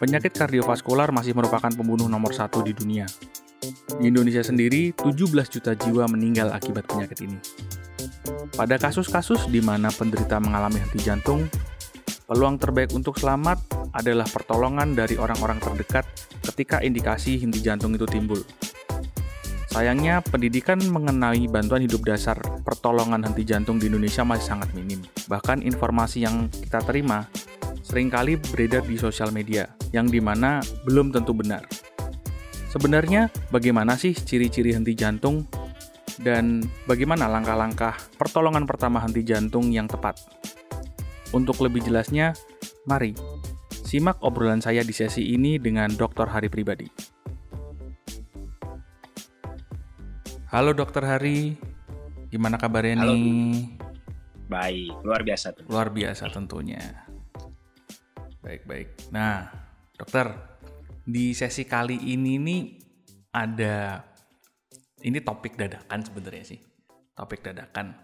Penyakit kardiovaskular masih merupakan pembunuh nomor satu di dunia. Di Indonesia sendiri, 17 juta jiwa meninggal akibat penyakit ini. Pada kasus-kasus di mana penderita mengalami henti jantung, peluang terbaik untuk selamat adalah pertolongan dari orang-orang terdekat ketika indikasi henti jantung itu timbul. Sayangnya, pendidikan mengenai bantuan hidup dasar pertolongan henti jantung di Indonesia masih sangat minim. Bahkan informasi yang kita terima sering kali beredar di sosial media, yang di mana belum tentu benar. Sebenarnya, bagaimana sih ciri-ciri henti jantung dan bagaimana langkah-langkah pertolongan pertama henti jantung yang tepat? Untuk lebih jelasnya, mari simak obrolan saya di sesi ini dengan Dr. Hari Pribadi. Halo Dokter Hari, gimana kabarnya Halo. nih? Baik, luar biasa tuh. Luar biasa tentunya. Baik-baik. Nah, dokter, di sesi kali ini nih ada ini topik dadakan sebenarnya sih. Topik dadakan.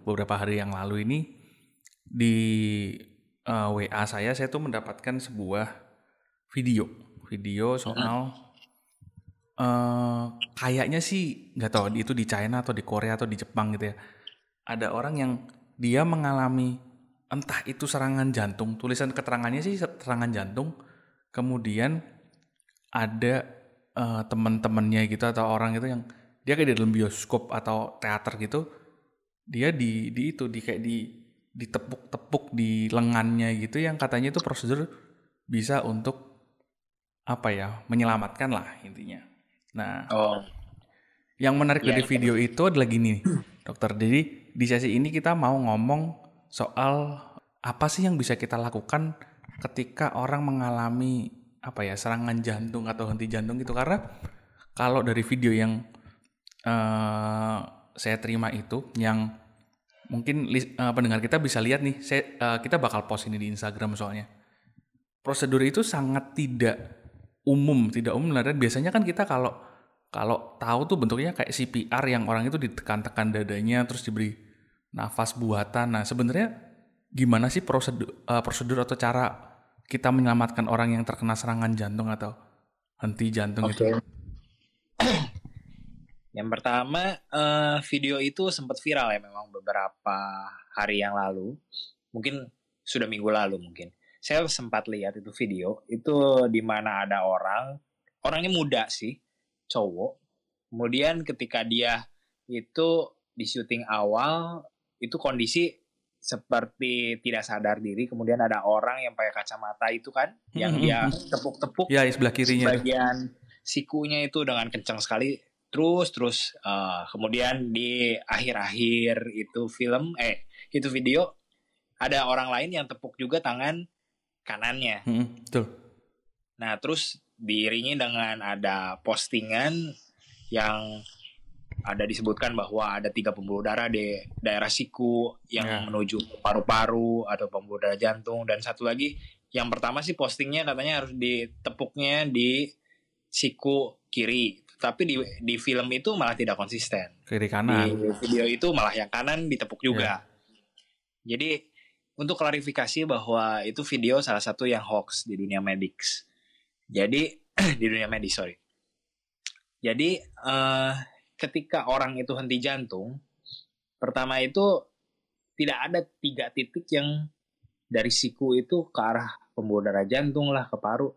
Beberapa hari yang lalu ini di eh, WA saya saya tuh mendapatkan sebuah video, video soal eh kayaknya sih nggak tahu itu di China atau di Korea atau di Jepang gitu ya. Ada orang yang dia mengalami entah itu serangan jantung, tulisan keterangannya sih serangan jantung, kemudian ada eh, teman-temannya gitu atau orang itu yang dia kayak di dalam bioskop atau teater gitu, dia di di itu di kayak di ditepuk-tepuk di lengannya gitu yang katanya itu prosedur bisa untuk apa ya menyelamatkan lah intinya. Nah, Oh, yang menarik Iya, dari iya. video itu adalah gini, dokter. Jadi di sesi ini kita mau ngomong soal apa sih yang bisa kita lakukan ketika orang mengalami apa ya serangan jantung atau henti jantung gitu. Karena kalau dari video yang eh, saya terima itu, yang mungkin eh, pendengar kita bisa lihat nih, saya, eh, kita bakal post ini di Instagram soalnya. Prosedur itu sangat tidak umum, tidak umum. Dan biasanya kan kita kalau kalau tahu tuh bentuknya kayak CPR yang orang itu ditekan-tekan dadanya terus diberi nafas buatan. Nah, sebenarnya gimana sih prosedur eh, prosedur atau cara kita menyelamatkan orang yang terkena serangan jantung atau henti jantung itu? oke. Yang pertama, eh, video itu sempat viral ya memang beberapa hari yang lalu. Mungkin sudah minggu lalu mungkin. Saya sempat lihat itu video, itu di mana ada orang, orangnya muda sih, cowok. Kemudian ketika dia itu di syuting awal, itu kondisi seperti tidak sadar diri. Kemudian ada orang yang pakai kacamata itu kan, yang Hmm, dia hmm, hmm. tepuk-tepuk Ya, di sebelah kirinya bagian sikunya itu dengan kencang sekali terus terus eh, kemudian di akhir-akhir itu film eh itu video ada orang lain yang tepuk juga tangan kanannya Hmm, betul. nah terus diiringi dengan ada postingan yang ada disebutkan bahwa ada tiga pembuluh darah di daerah siku yang Ya. menuju paru-paru atau pembuluh darah jantung dan satu lagi yang pertama sih postingnya katanya harus ditepuknya di siku kiri tapi di di film itu malah tidak konsisten Kiri di kanan. video itu malah yang kanan ditepuk juga jadi untuk klarifikasi bahwa itu video salah satu yang hoax di dunia medics. Jadi di dunia medis sorry. Jadi eh, ketika orang itu henti jantung pertama itu tidak ada tiga titik yang dari siku itu ke arah pembuluh darah jantung lah ke paru.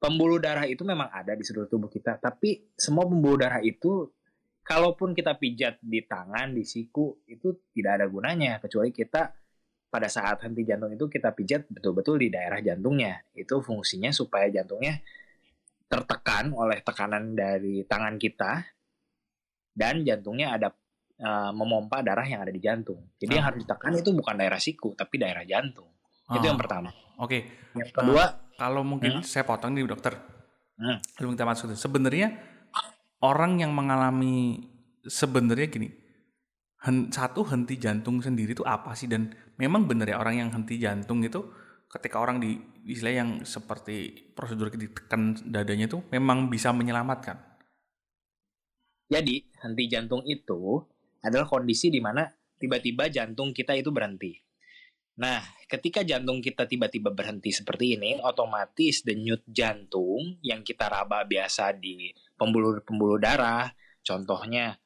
Pembuluh darah itu memang ada di seluruh tubuh kita tapi semua pembuluh darah itu kalaupun kita pijat di tangan di siku itu tidak ada gunanya kecuali kita pada saat henti jantung itu kita pijat betul-betul di daerah jantungnya itu fungsinya supaya jantungnya tertekan oleh tekanan dari tangan kita dan jantungnya ada eh, memompa darah yang ada di jantung jadi yang Ah. harus ditekan itu bukan daerah siku tapi daerah jantung itu Ah, yang pertama Oke, yang kedua kalau mungkin Hmm. saya potong nih dokter. Hmm. Kita masuk itu, sebenarnya orang yang mengalami sebenarnya gini, hen- satu henti jantung sendiri itu apa sih dan memang benar ya orang yang henti jantung itu ketika orang di istilah yang seperti prosedur ditekan dadanya itu memang bisa menyelamatkan. Jadi, henti jantung itu adalah kondisi di mana tiba-tiba jantung kita itu berhenti. Nah, ketika jantung kita tiba-tiba berhenti seperti ini, otomatis denyut jantung yang kita raba biasa di pembuluh-pembuluh darah, contohnya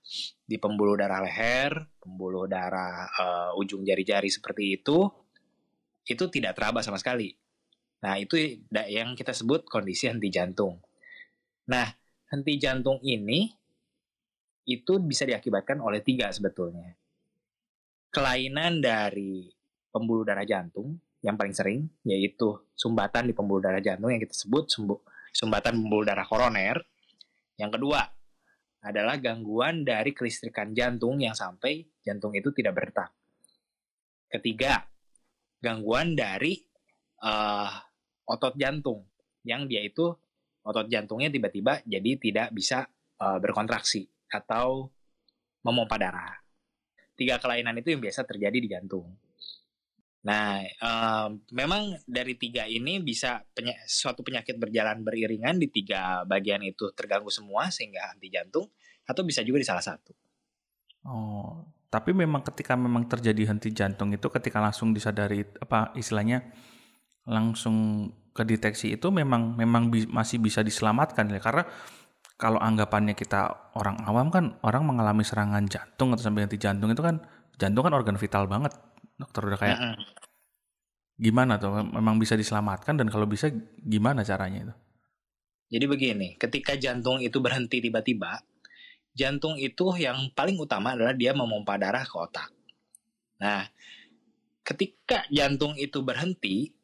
di pembuluh darah leher, pembuluh darah uh, ujung jari-jari seperti itu, itu tidak teraba sama sekali. Nah, itu yang kita sebut kondisi henti jantung. Nah, henti jantung ini itu bisa diakibatkan oleh tiga sebetulnya. Kelainan dari pembuluh darah jantung yang paling sering yaitu sumbatan di pembuluh darah jantung yang kita sebut sumbatan pembuluh darah koroner. Yang kedua adalah gangguan dari kelistrikan jantung yang sampai jantung itu tidak berdetak. Ketiga, gangguan dari uh, otot jantung yang dia itu otot jantungnya tiba-tiba jadi tidak bisa uh, berkontraksi atau memompa darah. Tiga kelainan itu yang biasa terjadi di jantung. Nah, um, memang dari tiga ini bisa peny suatu penyakit berjalan beriringan di tiga bagian itu terganggu semua sehingga henti jantung atau bisa juga di salah satu. Oh, tapi memang ketika memang terjadi henti jantung itu ketika langsung disadari apa istilahnya langsung kedeteksi itu memang memang bi masih bisa diselamatkan ya karena kalau anggapannya kita orang awam kan orang mengalami serangan jantung atau sampai henti jantung itu kan jantung kan organ vital banget dokter udah kayak mm -hmm. gimana tuh memang bisa diselamatkan dan kalau bisa gimana caranya itu jadi begini ketika jantung itu berhenti tiba-tiba jantung itu yang paling utama adalah dia memompa darah ke otak nah ketika jantung itu berhenti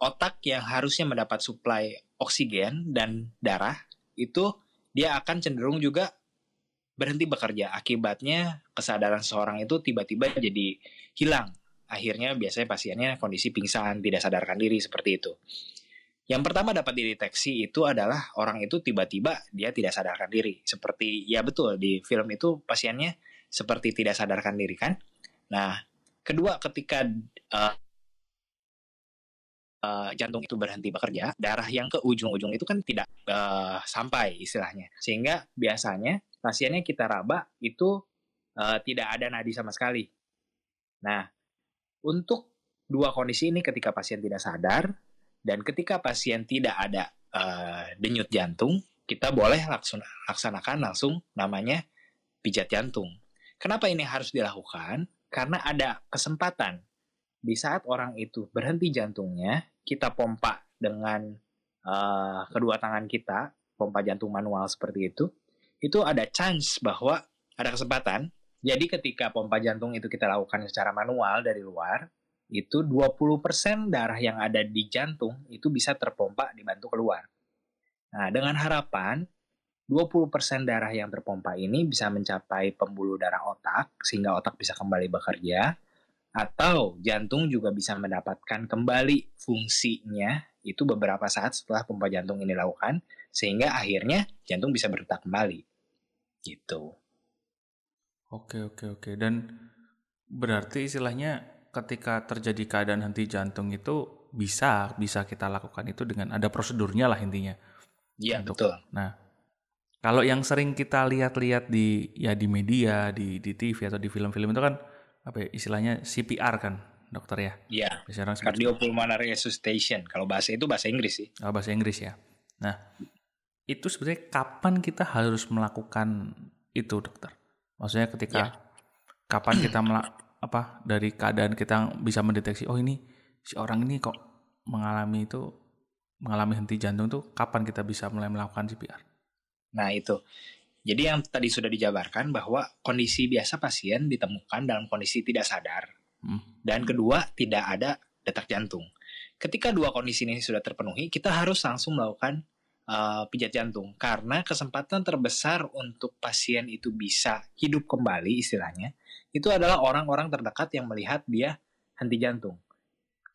otak yang harusnya mendapat suplai oksigen dan darah itu dia akan cenderung juga berhenti bekerja. Akibatnya kesadaran seseorang itu tiba-tiba jadi hilang akhirnya biasanya pasiennya kondisi pingsan, tidak sadarkan diri seperti itu. Yang pertama dapat dideteksi itu adalah orang itu tiba-tiba dia tidak sadarkan diri. Seperti ya betul di film itu pasiennya seperti tidak sadarkan diri kan. Nah, kedua ketika uh, uh, jantung itu berhenti bekerja, darah yang ke ujung-ujung itu kan tidak uh, sampai istilahnya. Sehingga biasanya pasiennya kita raba itu uh, tidak ada nadi sama sekali. Nah, untuk dua kondisi ini ketika pasien tidak sadar dan ketika pasien tidak ada uh, denyut jantung, kita boleh langsung laksanakan langsung namanya pijat jantung. Kenapa ini harus dilakukan? Karena ada kesempatan di saat orang itu berhenti jantungnya, kita pompa dengan uh, kedua tangan kita, pompa jantung manual seperti itu, itu ada chance bahwa ada kesempatan jadi ketika pompa jantung itu kita lakukan secara manual dari luar, itu 20% darah yang ada di jantung itu bisa terpompa dibantu keluar. Nah, dengan harapan 20% darah yang terpompa ini bisa mencapai pembuluh darah otak sehingga otak bisa kembali bekerja atau jantung juga bisa mendapatkan kembali fungsinya itu beberapa saat setelah pompa jantung ini dilakukan sehingga akhirnya jantung bisa berdetak kembali. Gitu. Oke oke oke dan berarti istilahnya ketika terjadi keadaan henti jantung itu bisa bisa kita lakukan itu dengan ada prosedurnya lah intinya. Iya betul. Nah kalau yang sering kita lihat-lihat di ya di media di di TV atau di film-film itu kan apa ya, istilahnya CPR kan dokter ya? Iya. Cardiopulmonary resuscitation. Kalau bahasa itu bahasa Inggris sih. Oh, bahasa Inggris ya. Nah itu sebenarnya kapan kita harus melakukan itu dokter? Maksudnya ketika yeah. kapan kita melak apa dari keadaan kita bisa mendeteksi oh ini si orang ini kok mengalami itu mengalami henti jantung tuh kapan kita bisa mulai melakukan CPR? Nah itu. Jadi yang tadi sudah dijabarkan bahwa kondisi biasa pasien ditemukan dalam kondisi tidak sadar. Hmm. Dan kedua, tidak ada detak jantung. Ketika dua kondisi ini sudah terpenuhi, kita harus langsung melakukan uh, pijat jantung karena kesempatan terbesar untuk pasien itu bisa hidup kembali istilahnya itu adalah orang-orang terdekat yang melihat dia henti jantung.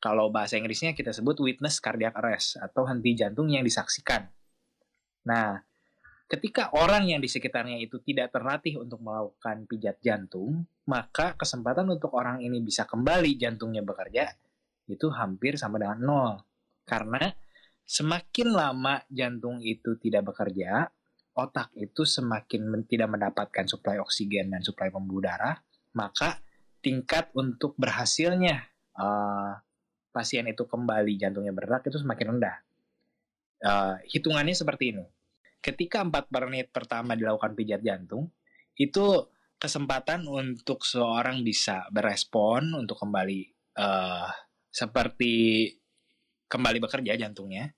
Kalau bahasa Inggrisnya kita sebut witness cardiac arrest atau henti jantung yang disaksikan. Nah, ketika orang yang di sekitarnya itu tidak terlatih untuk melakukan pijat jantung, maka kesempatan untuk orang ini bisa kembali jantungnya bekerja itu hampir sama dengan nol. Karena semakin lama jantung itu tidak bekerja, otak itu semakin tidak mendapatkan suplai oksigen dan suplai pembuluh darah, maka tingkat untuk berhasilnya uh, pasien itu kembali jantungnya berdetak itu semakin rendah. Uh, hitungannya seperti ini. Ketika 4 menit pertama dilakukan pijat jantung, itu kesempatan untuk seorang bisa berespon untuk kembali uh, seperti kembali bekerja jantungnya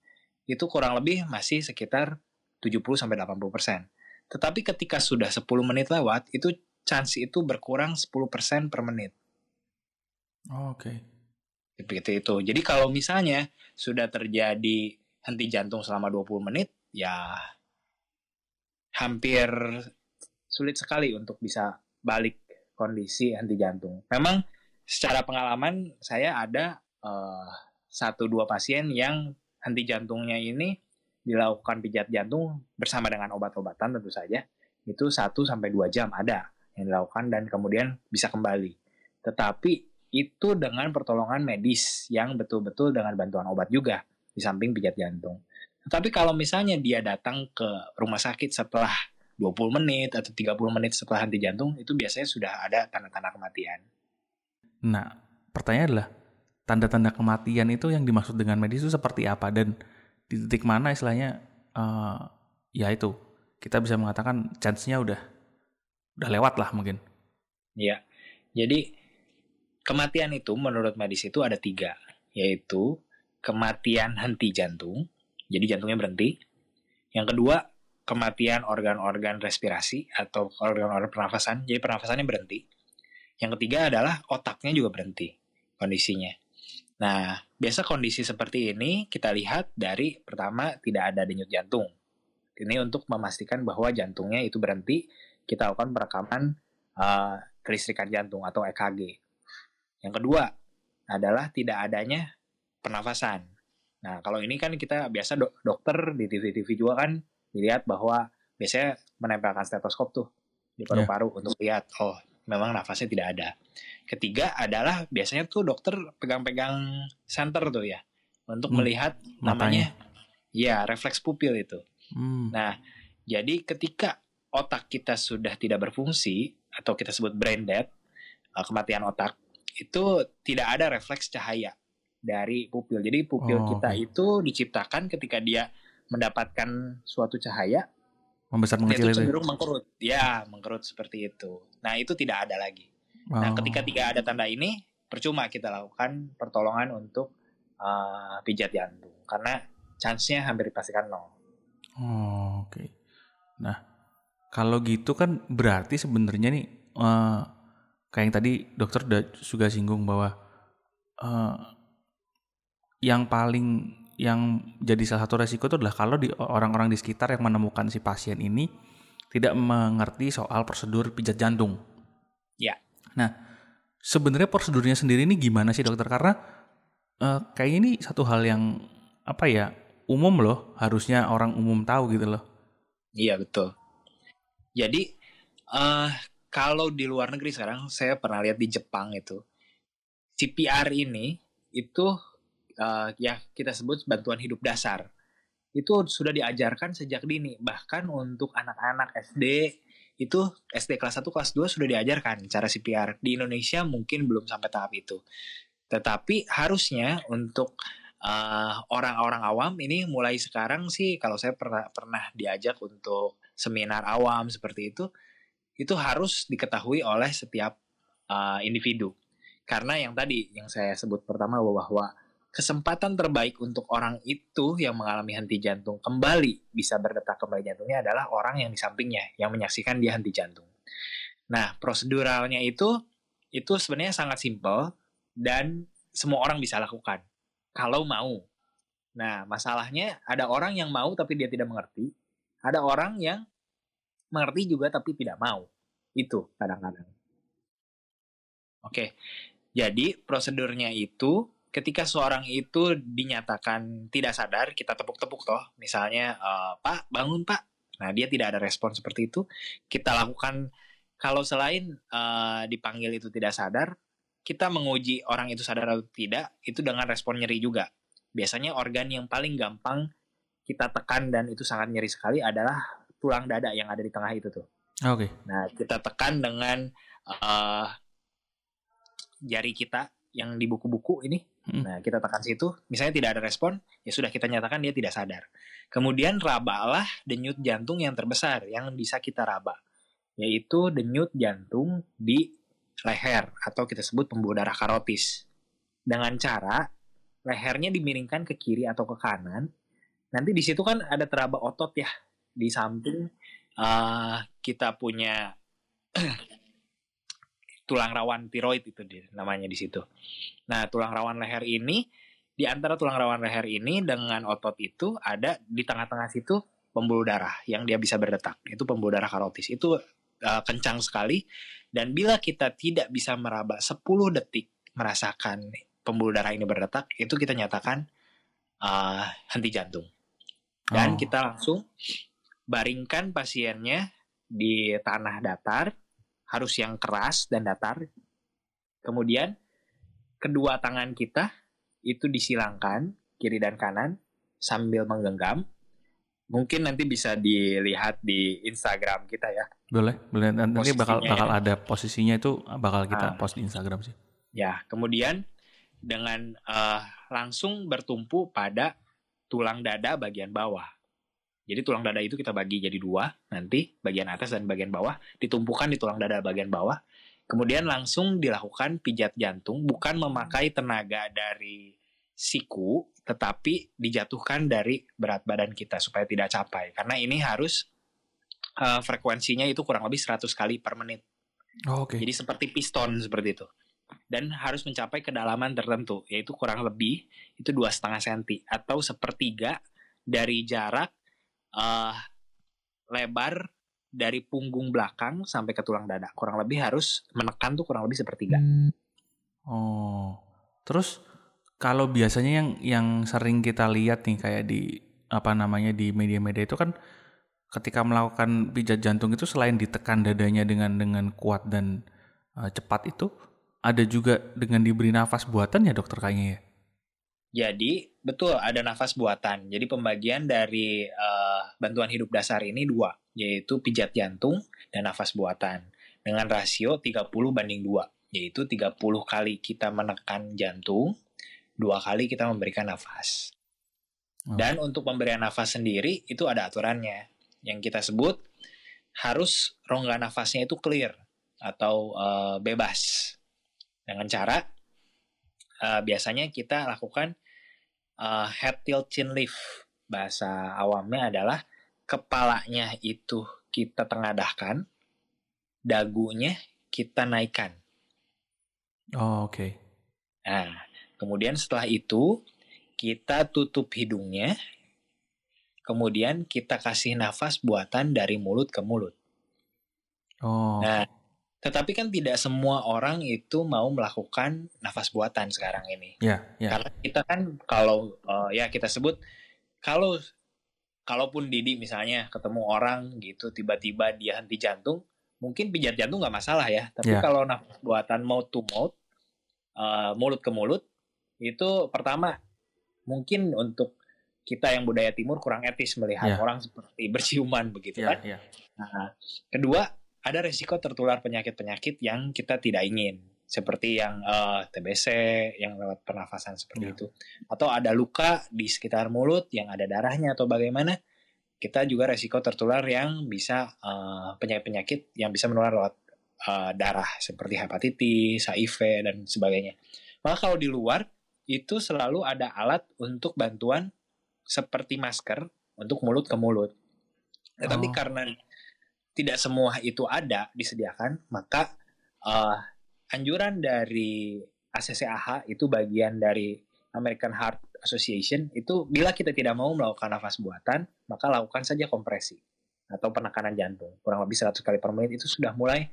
itu kurang lebih masih sekitar 70 sampai 80 persen. Tetapi ketika sudah 10 menit lewat, itu chance itu berkurang 10 persen per menit. Oh, Oke. Okay. Seperti itu. Jadi kalau misalnya sudah terjadi henti jantung selama 20 menit, ya hampir sulit sekali untuk bisa balik kondisi henti jantung. Memang secara pengalaman saya ada uh, satu dua pasien yang henti jantungnya ini dilakukan pijat jantung bersama dengan obat-obatan tentu saja itu 1 sampai 2 jam ada yang dilakukan dan kemudian bisa kembali. Tetapi itu dengan pertolongan medis yang betul-betul dengan bantuan obat juga di samping pijat jantung. Tetapi kalau misalnya dia datang ke rumah sakit setelah 20 menit atau 30 menit setelah henti jantung itu biasanya sudah ada tanda-tanda kematian. Nah, pertanyaan adalah tanda-tanda kematian itu yang dimaksud dengan medis itu seperti apa dan di titik mana istilahnya uh, ya itu kita bisa mengatakan chance-nya udah udah lewat lah mungkin. Iya. Jadi kematian itu menurut medis itu ada tiga, yaitu kematian henti jantung, jadi jantungnya berhenti. Yang kedua, kematian organ-organ respirasi atau organ-organ pernafasan, jadi pernafasannya berhenti. Yang ketiga adalah otaknya juga berhenti kondisinya. Nah, biasa kondisi seperti ini kita lihat dari pertama tidak ada denyut jantung. Ini untuk memastikan bahwa jantungnya itu berhenti, kita lakukan perekaman uh, kelistrikan jantung atau EKG. Yang kedua adalah tidak adanya pernafasan. Nah, kalau ini kan kita biasa dok dokter di TV-TV juga kan dilihat bahwa biasanya menempelkan stetoskop tuh di paru-paru yeah. untuk lihat, oh memang nafasnya tidak ada. Ketiga adalah biasanya tuh dokter pegang-pegang center tuh ya untuk hmm. melihat namanya ya refleks pupil itu. Hmm. Nah, jadi ketika otak kita sudah tidak berfungsi atau kita sebut brain dead, uh, kematian otak, itu tidak ada refleks cahaya dari pupil. Jadi pupil oh, kita okay. itu diciptakan ketika dia mendapatkan suatu cahaya membesar mengecil itu cenderung mengkerut ya mengkerut seperti itu nah itu tidak ada lagi oh. nah ketika tidak ada tanda ini percuma kita lakukan pertolongan untuk uh, pijat jantung karena chance-nya hampir dipastikan nol oh, oke okay. nah kalau gitu kan berarti sebenarnya nih uh, kayak yang tadi dokter udah juga singgung bahwa uh, yang paling yang jadi salah satu resiko itu adalah kalau di orang-orang di sekitar yang menemukan si pasien ini tidak mengerti soal prosedur pijat jantung. Ya. Nah, sebenarnya prosedurnya sendiri ini gimana sih dokter? Karena uh, kayak ini satu hal yang apa ya umum loh, harusnya orang umum tahu gitu loh. Iya betul. Jadi uh, kalau di luar negeri sekarang saya pernah lihat di Jepang itu CPR ini itu uh, ya kita sebut bantuan hidup dasar itu sudah diajarkan sejak dini bahkan untuk anak-anak SD itu SD kelas 1 kelas 2 sudah diajarkan cara CPR di Indonesia mungkin belum sampai tahap itu. Tetapi harusnya untuk eh, orang-orang uh, awam ini mulai sekarang sih kalau saya pernah pernah diajak untuk seminar awam seperti itu itu harus diketahui oleh setiap uh, individu. Karena yang tadi yang saya sebut pertama bahwa kesempatan terbaik untuk orang itu yang mengalami henti jantung kembali bisa berdetak kembali jantungnya adalah orang yang di sampingnya yang menyaksikan dia henti jantung. Nah, proseduralnya itu itu sebenarnya sangat simpel dan semua orang bisa lakukan kalau mau. Nah, masalahnya ada orang yang mau tapi dia tidak mengerti, ada orang yang mengerti juga tapi tidak mau. Itu kadang-kadang. Oke. Jadi, prosedurnya itu ketika seorang itu dinyatakan tidak sadar, kita tepuk-tepuk toh, misalnya uh, Pak bangun Pak, nah dia tidak ada respon seperti itu, kita lakukan kalau selain uh, dipanggil itu tidak sadar, kita menguji orang itu sadar atau tidak itu dengan respon nyeri juga. Biasanya organ yang paling gampang kita tekan dan itu sangat nyeri sekali adalah tulang dada yang ada di tengah itu tuh. Oke. Okay. Nah kita tekan dengan uh, jari kita yang di buku-buku ini. Hmm. Nah, kita tekan situ, misalnya tidak ada respon, ya sudah kita nyatakan dia tidak sadar. Kemudian rabalah denyut jantung yang terbesar yang bisa kita raba, yaitu denyut jantung di leher atau kita sebut pembuluh darah karotis. Dengan cara lehernya dimiringkan ke kiri atau ke kanan. Nanti di situ kan ada teraba otot ya di samping uh, kita punya tulang rawan tiroid itu di, namanya di situ. Nah, tulang rawan leher ini di antara tulang rawan leher ini dengan otot itu ada di tengah-tengah situ pembuluh darah yang dia bisa berdetak. Itu pembuluh darah karotis. Itu uh, kencang sekali dan bila kita tidak bisa meraba 10 detik merasakan pembuluh darah ini berdetak, itu kita nyatakan uh, henti jantung. Dan Oh. kita langsung baringkan pasiennya di tanah datar, harus yang keras dan datar. Kemudian kedua tangan kita itu disilangkan kiri dan kanan sambil menggenggam. Mungkin nanti bisa dilihat di Instagram kita ya. Boleh, boleh. Nanti bakal Posisinya bakal ya. ada posisinya itu bakal kita Ah. post di Instagram sih. Ya, kemudian dengan eh, langsung bertumpu pada tulang dada bagian bawah. Jadi tulang dada itu kita bagi jadi dua, nanti bagian atas dan bagian bawah ditumpukan di tulang dada bagian bawah. Kemudian langsung dilakukan pijat jantung, bukan memakai tenaga dari siku, tetapi dijatuhkan dari berat badan kita supaya tidak capai. Karena ini harus eh, frekuensinya itu kurang lebih 100 kali per menit. Oh, Oke. Jadi seperti piston seperti itu. Dan harus mencapai kedalaman tertentu, yaitu kurang lebih itu dua setengah senti atau sepertiga dari jarak eh, lebar dari punggung belakang sampai ke tulang dada. Kurang lebih harus menekan tuh kurang lebih sepertiga. Oh. Terus kalau biasanya yang yang sering kita lihat nih kayak di apa namanya di media-media itu kan ketika melakukan pijat jantung itu selain ditekan dadanya dengan dengan kuat dan uh, cepat itu ada juga dengan diberi nafas buatan ya dokter kayaknya ya. Jadi betul ada nafas buatan. Jadi pembagian dari eh, bantuan hidup dasar ini dua, yaitu pijat jantung dan nafas buatan dengan rasio 30 banding 2, yaitu 30 kali kita menekan jantung, dua kali kita memberikan nafas. Oh. Dan untuk pemberian nafas sendiri itu ada aturannya yang kita sebut harus rongga nafasnya itu clear atau eh, bebas dengan cara eh, biasanya kita lakukan eh, head tilt chin lift bahasa awamnya adalah kepalanya itu kita tengadahkan dagunya kita naikkan Oh, oke. Nah, kemudian setelah itu kita tutup hidungnya, kemudian kita kasih nafas buatan dari mulut ke mulut. Oh. Nah, tetapi kan tidak semua orang itu mau melakukan nafas buatan sekarang ini. Ya, ya. Karena kita kan kalau eh, ya kita sebut kalau kalaupun Didi misalnya ketemu orang gitu tiba-tiba dia henti jantung, mungkin pijat jantung nggak masalah ya. Tapi Ya. kalau nafas buatan mouth to mouth, eh, mulut ke mulut, itu pertama mungkin untuk kita yang budaya timur kurang etis melihat Ya. orang seperti berciuman begitu Ya, kan. ya. Nah, kedua, ada resiko tertular penyakit-penyakit yang kita tidak ingin, seperti yang eh, TBC, yang lewat pernafasan seperti Ya. itu, atau ada luka di sekitar mulut yang ada darahnya atau bagaimana, kita juga resiko tertular yang bisa eh, penyakit-penyakit yang bisa menular lewat eh, darah, seperti hepatitis, HIV dan sebagainya. Maka kalau di luar itu selalu ada alat untuk bantuan seperti masker untuk mulut ke mulut. Tetapi Oh. karena tidak semua itu ada disediakan, maka eh, anjuran dari ACCAH itu bagian dari American Heart Association itu bila kita tidak mau melakukan nafas buatan, maka lakukan saja kompresi atau penekanan jantung kurang lebih 100 kali per menit itu sudah mulai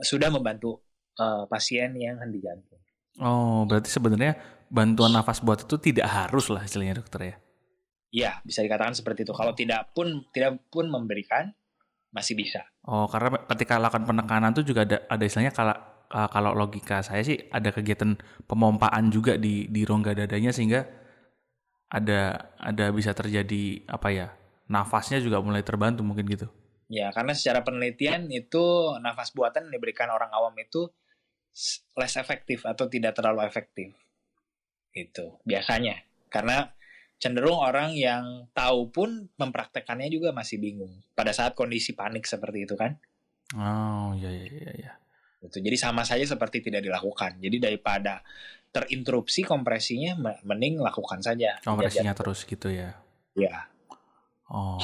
sudah membantu eh, pasien yang henti jantung. Oh, berarti sebenarnya bantuan nafas buat itu tidak harus lah istilahnya dokter ya. Iya, bisa dikatakan seperti itu. Kalau tidak pun tidak pun memberikan masih bisa. Oh, karena ketika lakukan penekanan tuh juga ada ada istilahnya kalau uh, kalau logika saya sih ada kegiatan pemompaan juga di di rongga dadanya sehingga ada ada bisa terjadi apa ya nafasnya juga mulai terbantu mungkin gitu. Ya, karena secara penelitian itu nafas buatan yang diberikan orang awam itu less efektif atau tidak terlalu efektif. Itu biasanya. Karena cenderung orang yang tahu pun mempraktekannya juga masih bingung pada saat kondisi panik seperti itu kan. Oh, iya iya iya iya. Gitu. Jadi sama saja seperti tidak dilakukan. Jadi daripada terinterupsi kompresinya mending lakukan saja. Kompresinya terus gitu ya. Ya. Oh.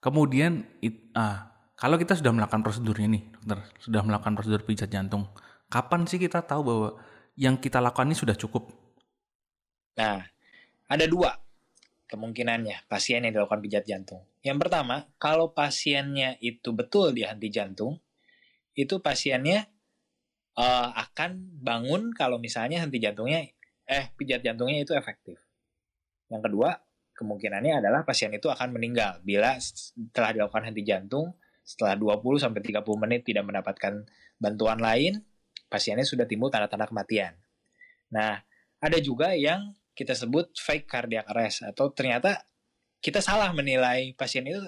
Kemudian it, ah kalau kita sudah melakukan prosedurnya nih, dokter, sudah melakukan prosedur pijat jantung, kapan sih kita tahu bahwa yang kita lakukan ini sudah cukup? Nah, ada dua kemungkinannya pasien yang dilakukan pijat jantung. Yang pertama, kalau pasiennya itu betul dihenti jantung, itu pasiennya uh, akan bangun kalau misalnya henti jantungnya, eh pijat jantungnya itu efektif. Yang kedua, kemungkinannya adalah pasien itu akan meninggal bila setelah dilakukan henti jantung setelah 20 sampai 30 menit tidak mendapatkan bantuan lain, pasiennya sudah timbul tanda-tanda kematian. Nah, ada juga yang kita sebut fake cardiac arrest atau ternyata kita salah menilai pasien itu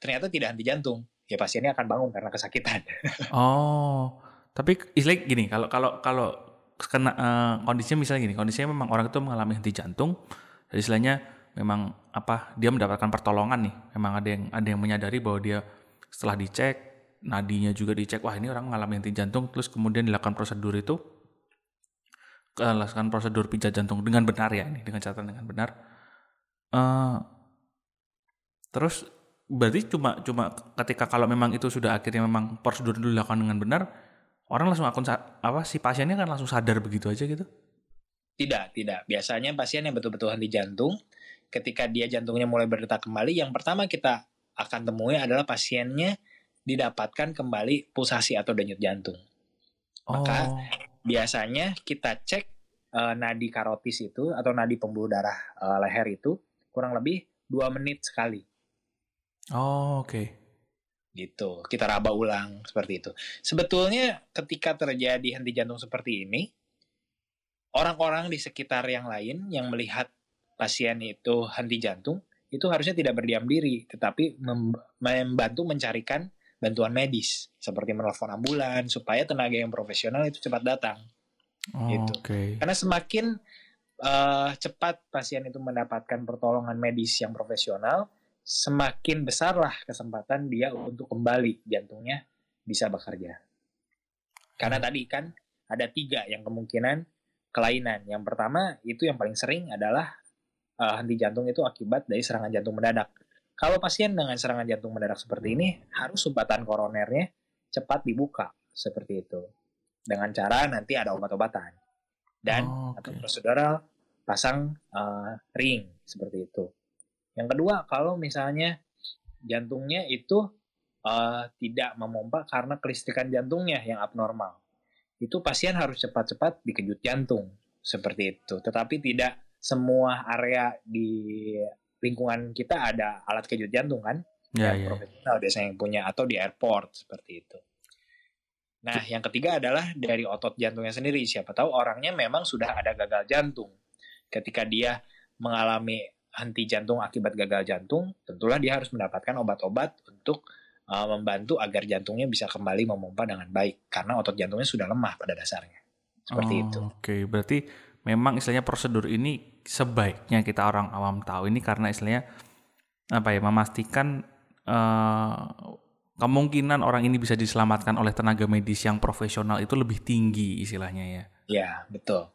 ternyata tidak henti jantung. Ya pasiennya akan bangun karena kesakitan. Oh, tapi istilah gini, kalau kalau kalau kena uh, kondisinya misalnya gini, kondisinya memang orang itu mengalami henti jantung, jadi istilahnya memang apa dia mendapatkan pertolongan nih, memang ada yang ada yang menyadari bahwa dia setelah dicek nadinya juga dicek wah ini orang mengalami henti jantung terus kemudian dilakukan prosedur itu lakukan prosedur pijat jantung dengan benar ya ini dengan catatan dengan benar uh, terus berarti cuma cuma ketika kalau memang itu sudah akhirnya memang prosedur itu dilakukan dengan benar orang langsung akun apa si pasiennya kan langsung sadar begitu aja gitu tidak tidak biasanya pasien yang betul-betul henti jantung ketika dia jantungnya mulai berdetak kembali yang pertama kita akan temui adalah pasiennya didapatkan kembali pulsasi atau denyut jantung. Oh. Biasanya kita cek uh, nadi karotis itu atau nadi pembuluh darah uh, leher itu kurang lebih dua menit sekali. Oh, oke. Okay. Gitu. Kita raba ulang seperti itu. Sebetulnya ketika terjadi henti jantung seperti ini, orang-orang di sekitar yang lain yang melihat pasien itu henti jantung itu harusnya tidak berdiam diri, tetapi membantu mencarikan bantuan medis seperti menelpon ambulan supaya tenaga yang profesional itu cepat datang. Oh, gitu. Okay. Karena semakin uh, cepat pasien itu mendapatkan pertolongan medis yang profesional, semakin besarlah kesempatan dia untuk kembali jantungnya bisa bekerja. Karena hmm. tadi kan ada tiga yang kemungkinan kelainan. Yang pertama itu yang paling sering adalah uh, henti jantung itu akibat dari serangan jantung mendadak. Kalau pasien dengan serangan jantung mendadak seperti ini, harus sumbatan koronernya cepat dibuka seperti itu. Dengan cara nanti ada obat-obatan. Dan oh, okay. atau prosedural pasang uh, ring seperti itu. Yang kedua, kalau misalnya jantungnya itu uh, tidak memompa karena kelistrikan jantungnya yang abnormal. Itu pasien harus cepat-cepat dikejut jantung seperti itu. Tetapi tidak semua area di lingkungan kita ada alat kejut jantung kan ya, yang ya. profesional biasanya yang punya atau di airport seperti itu. Nah, yang ketiga adalah dari otot jantungnya sendiri. Siapa tahu orangnya memang sudah ada gagal jantung. Ketika dia mengalami henti jantung akibat gagal jantung, tentulah dia harus mendapatkan obat-obat untuk uh, membantu agar jantungnya bisa kembali memompa dengan baik karena otot jantungnya sudah lemah pada dasarnya. Seperti oh, itu. Oke, okay. berarti memang istilahnya prosedur ini sebaiknya kita orang awam tahu ini karena istilahnya apa ya memastikan uh, kemungkinan orang ini bisa diselamatkan oleh tenaga medis yang profesional itu lebih tinggi istilahnya ya. Ya betul.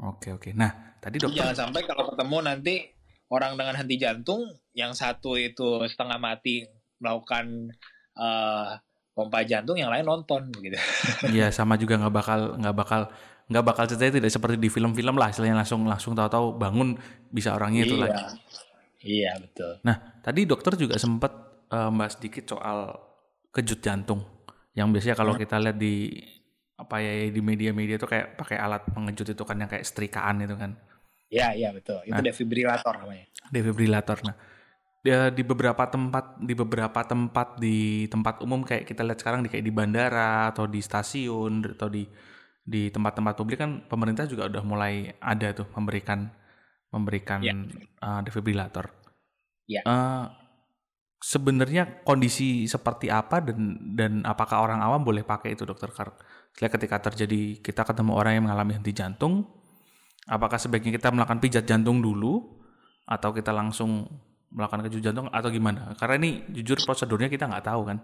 Oke oke. Nah tadi dokter jangan sampai kalau ketemu nanti orang dengan henti jantung yang satu itu setengah mati melakukan uh, pompa jantung yang lain nonton gitu. Iya sama juga nggak bakal nggak bakal nggak bakal ceritanya tidak seperti di film-film lah istilahnya langsung langsung tahu-tahu bangun bisa orangnya itu iya. lagi. Iya betul. Nah tadi dokter juga sempat uh, membahas sedikit soal kejut jantung yang biasanya kalau kita lihat di apa ya di media-media itu kayak pakai alat pengejut itu kan yang kayak setrikaan itu kan. Iya iya betul. Itu nah, defibrilator namanya. Defibrilator. Nah dia di beberapa tempat di beberapa tempat di tempat umum kayak kita lihat sekarang di kayak di bandara atau di stasiun atau di di tempat-tempat publik kan pemerintah juga udah mulai ada tuh memberikan memberikan yeah. Ya. uh, defibrilator. Yeah. Uh, sebenarnya kondisi seperti apa dan dan apakah orang awam boleh pakai itu dokter Karl? ketika terjadi kita ketemu orang yang mengalami henti jantung, apakah sebaiknya kita melakukan pijat jantung dulu atau kita langsung melakukan kejut jantung atau gimana? Karena ini jujur prosedurnya kita nggak tahu kan.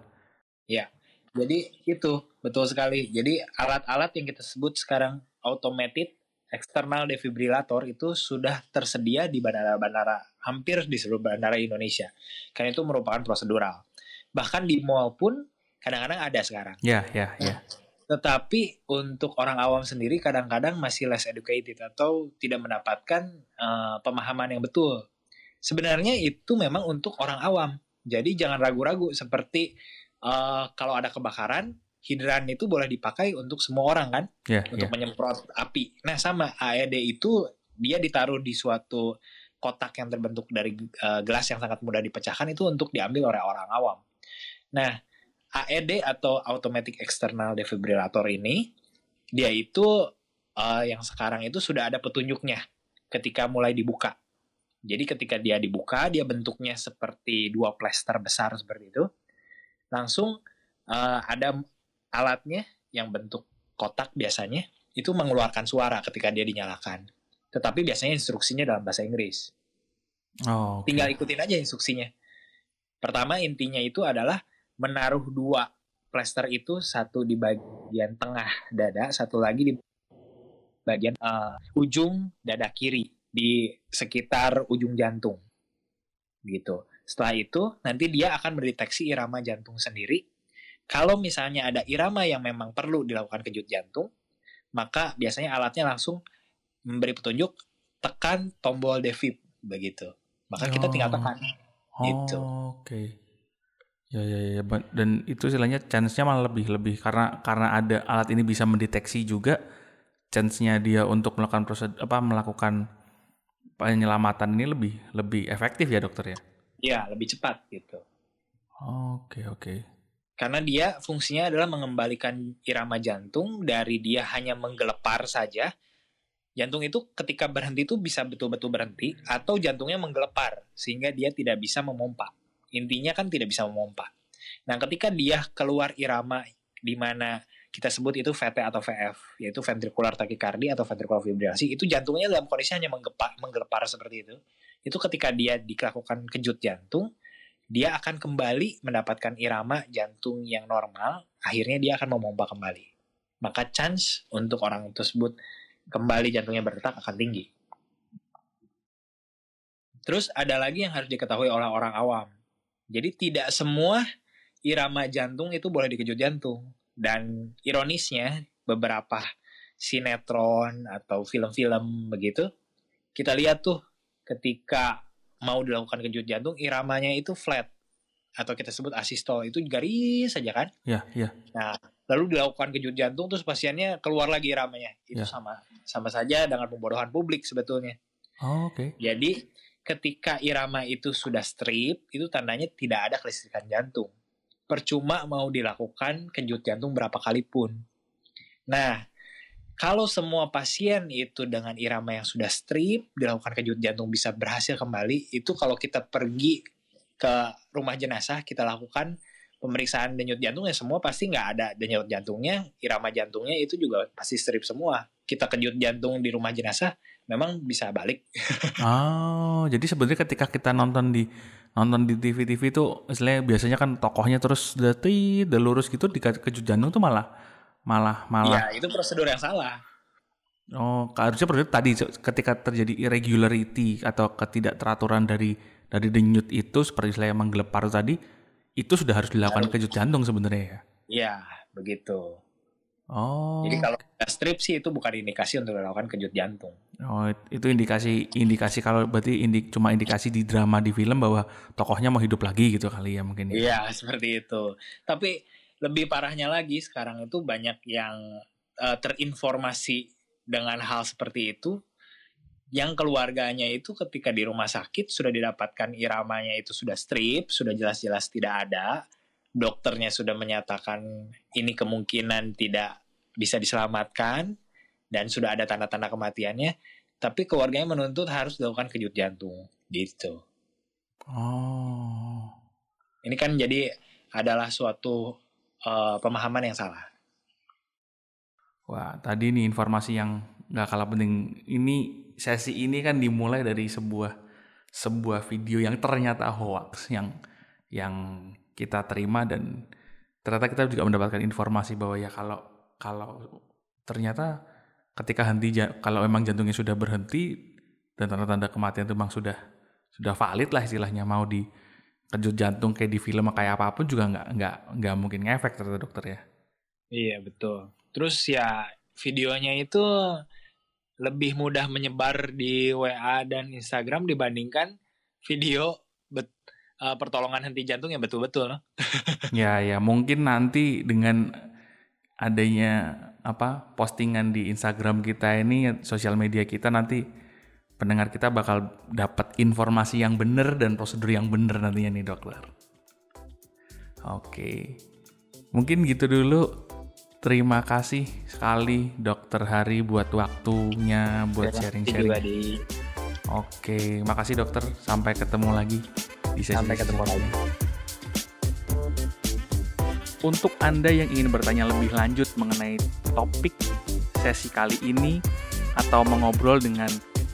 Ya, jadi itu betul sekali. Jadi alat-alat yang kita sebut sekarang automated eksternal defibrilator itu sudah tersedia di bandara-bandara hampir di seluruh bandara Indonesia. Karena itu merupakan prosedural. Bahkan di mall pun kadang-kadang ada sekarang. Ya, ya, ya. Tetapi untuk orang awam sendiri kadang-kadang masih less educated atau tidak mendapatkan uh, pemahaman yang betul. Sebenarnya itu memang untuk orang awam. Jadi jangan ragu-ragu seperti uh, kalau ada kebakaran hidran itu boleh dipakai untuk semua orang kan yeah, untuk yeah. menyemprot api. Nah sama AED itu dia ditaruh di suatu kotak yang terbentuk dari uh, gelas yang sangat mudah dipecahkan itu untuk diambil oleh orang awam. Nah AED atau Automatic External Defibrillator ini dia itu uh, yang sekarang itu sudah ada petunjuknya ketika mulai dibuka. Jadi ketika dia dibuka dia bentuknya seperti dua plester besar seperti itu. Langsung uh, ada alatnya yang bentuk kotak biasanya itu mengeluarkan suara ketika dia dinyalakan. Tetapi biasanya instruksinya dalam bahasa Inggris. Oh, okay. Tinggal ikutin aja instruksinya. Pertama intinya itu adalah menaruh dua plester itu satu di bagian tengah dada, satu lagi di bagian uh, ujung dada kiri di sekitar ujung jantung. Gitu. Setelah itu nanti dia akan mendeteksi irama jantung sendiri kalau misalnya ada irama yang memang perlu dilakukan kejut jantung, maka biasanya alatnya langsung memberi petunjuk tekan tombol defib begitu. Maka kita tinggal tekan. Oh, gitu. Oke. Okay. Ya, ya ya ya dan itu istilahnya chance-nya malah lebih lebih karena karena ada alat ini bisa mendeteksi juga chance-nya dia untuk melakukan proses apa melakukan penyelamatan ini lebih lebih efektif ya dokter ya. Iya, lebih cepat gitu. Oke, okay, oke. Okay. Karena dia fungsinya adalah mengembalikan irama jantung dari dia hanya menggelepar saja. Jantung itu ketika berhenti itu bisa betul-betul berhenti atau jantungnya menggelepar sehingga dia tidak bisa memompa. Intinya kan tidak bisa memompa. Nah, ketika dia keluar irama di mana kita sebut itu VT atau VF, yaitu ventricular tachycardia atau ventricular fibrilasi, itu jantungnya dalam kondisi hanya menggelepar, menggelepar seperti itu. Itu ketika dia dilakukan kejut jantung, dia akan kembali mendapatkan irama jantung yang normal, akhirnya dia akan memompa kembali. Maka chance untuk orang tersebut kembali jantungnya berdetak akan tinggi. Terus ada lagi yang harus diketahui oleh orang awam. Jadi tidak semua irama jantung itu boleh dikejut jantung. Dan ironisnya beberapa sinetron atau film-film begitu, kita lihat tuh ketika mau dilakukan kejut jantung iramanya itu flat atau kita sebut asistol itu garis saja kan? Iya, iya. Nah, lalu dilakukan kejut jantung terus pasiennya keluar lagi iramanya. Itu ya. sama sama saja dengan pembodohan publik sebetulnya. Oh, oke. Okay. Jadi ketika irama itu sudah strip, itu tandanya tidak ada kelistrikan jantung. Percuma mau dilakukan kejut jantung berapa kali pun. Nah, kalau semua pasien itu dengan irama yang sudah strip, dilakukan kejut jantung bisa berhasil kembali, itu kalau kita pergi ke rumah jenazah, kita lakukan pemeriksaan denyut jantung ya semua pasti nggak ada denyut jantungnya, irama jantungnya itu juga pasti strip semua. Kita kejut jantung di rumah jenazah, memang bisa balik. oh, jadi sebenarnya ketika kita nonton di nonton di TV-TV itu, istilahnya biasanya kan tokohnya terus udah udah lurus gitu, di kejut jantung tuh malah malah malah. Ya itu prosedur yang salah. Oh, harusnya prosedur tadi ketika terjadi irregularity atau ketidakteraturan dari dari denyut itu seperti saya menggelepar tadi itu sudah harus dilakukan harus. kejut jantung sebenarnya ya. Iya, begitu. Oh. Jadi kalau strip sih itu bukan indikasi untuk dilakukan kejut jantung. Oh, itu indikasi indikasi kalau berarti indik cuma indikasi di drama di film bahwa tokohnya mau hidup lagi gitu kali ya mungkin. Ya. Iya, seperti itu. Tapi lebih parahnya lagi sekarang itu banyak yang uh, terinformasi dengan hal seperti itu yang keluarganya itu ketika di rumah sakit sudah didapatkan iramanya itu sudah strip, sudah jelas-jelas tidak ada, dokternya sudah menyatakan ini kemungkinan tidak bisa diselamatkan dan sudah ada tanda-tanda kematiannya, tapi keluarganya menuntut harus dilakukan kejut jantung gitu. Oh. Ini kan jadi adalah suatu uh, pemahaman yang salah. Wah, tadi nih informasi yang nggak kalah penting. Ini sesi ini kan dimulai dari sebuah sebuah video yang ternyata hoax yang yang kita terima dan ternyata kita juga mendapatkan informasi bahwa ya kalau kalau ternyata ketika henti kalau memang jantungnya sudah berhenti dan tanda-tanda kematian itu memang sudah sudah valid lah istilahnya mau di kejut jantung kayak di film kayak apa pun juga nggak nggak nggak mungkin ngefek ternyata dokter ya. Iya betul. Terus ya videonya itu lebih mudah menyebar di WA dan Instagram dibandingkan video bet, uh, pertolongan henti jantung yang betul-betul. No? ya ya mungkin nanti dengan adanya apa postingan di Instagram kita ini sosial media kita nanti pendengar kita bakal dapat informasi yang benar dan prosedur yang benar nantinya nih dokter. Oke. Mungkin gitu dulu Terima kasih sekali Dokter Hari buat waktunya buat sharing-sharing. Oke, makasih dokter. Sampai ketemu lagi di sesi Sampai ketemu lagi. Untuk Anda yang ingin bertanya lebih lanjut mengenai topik sesi kali ini atau mengobrol dengan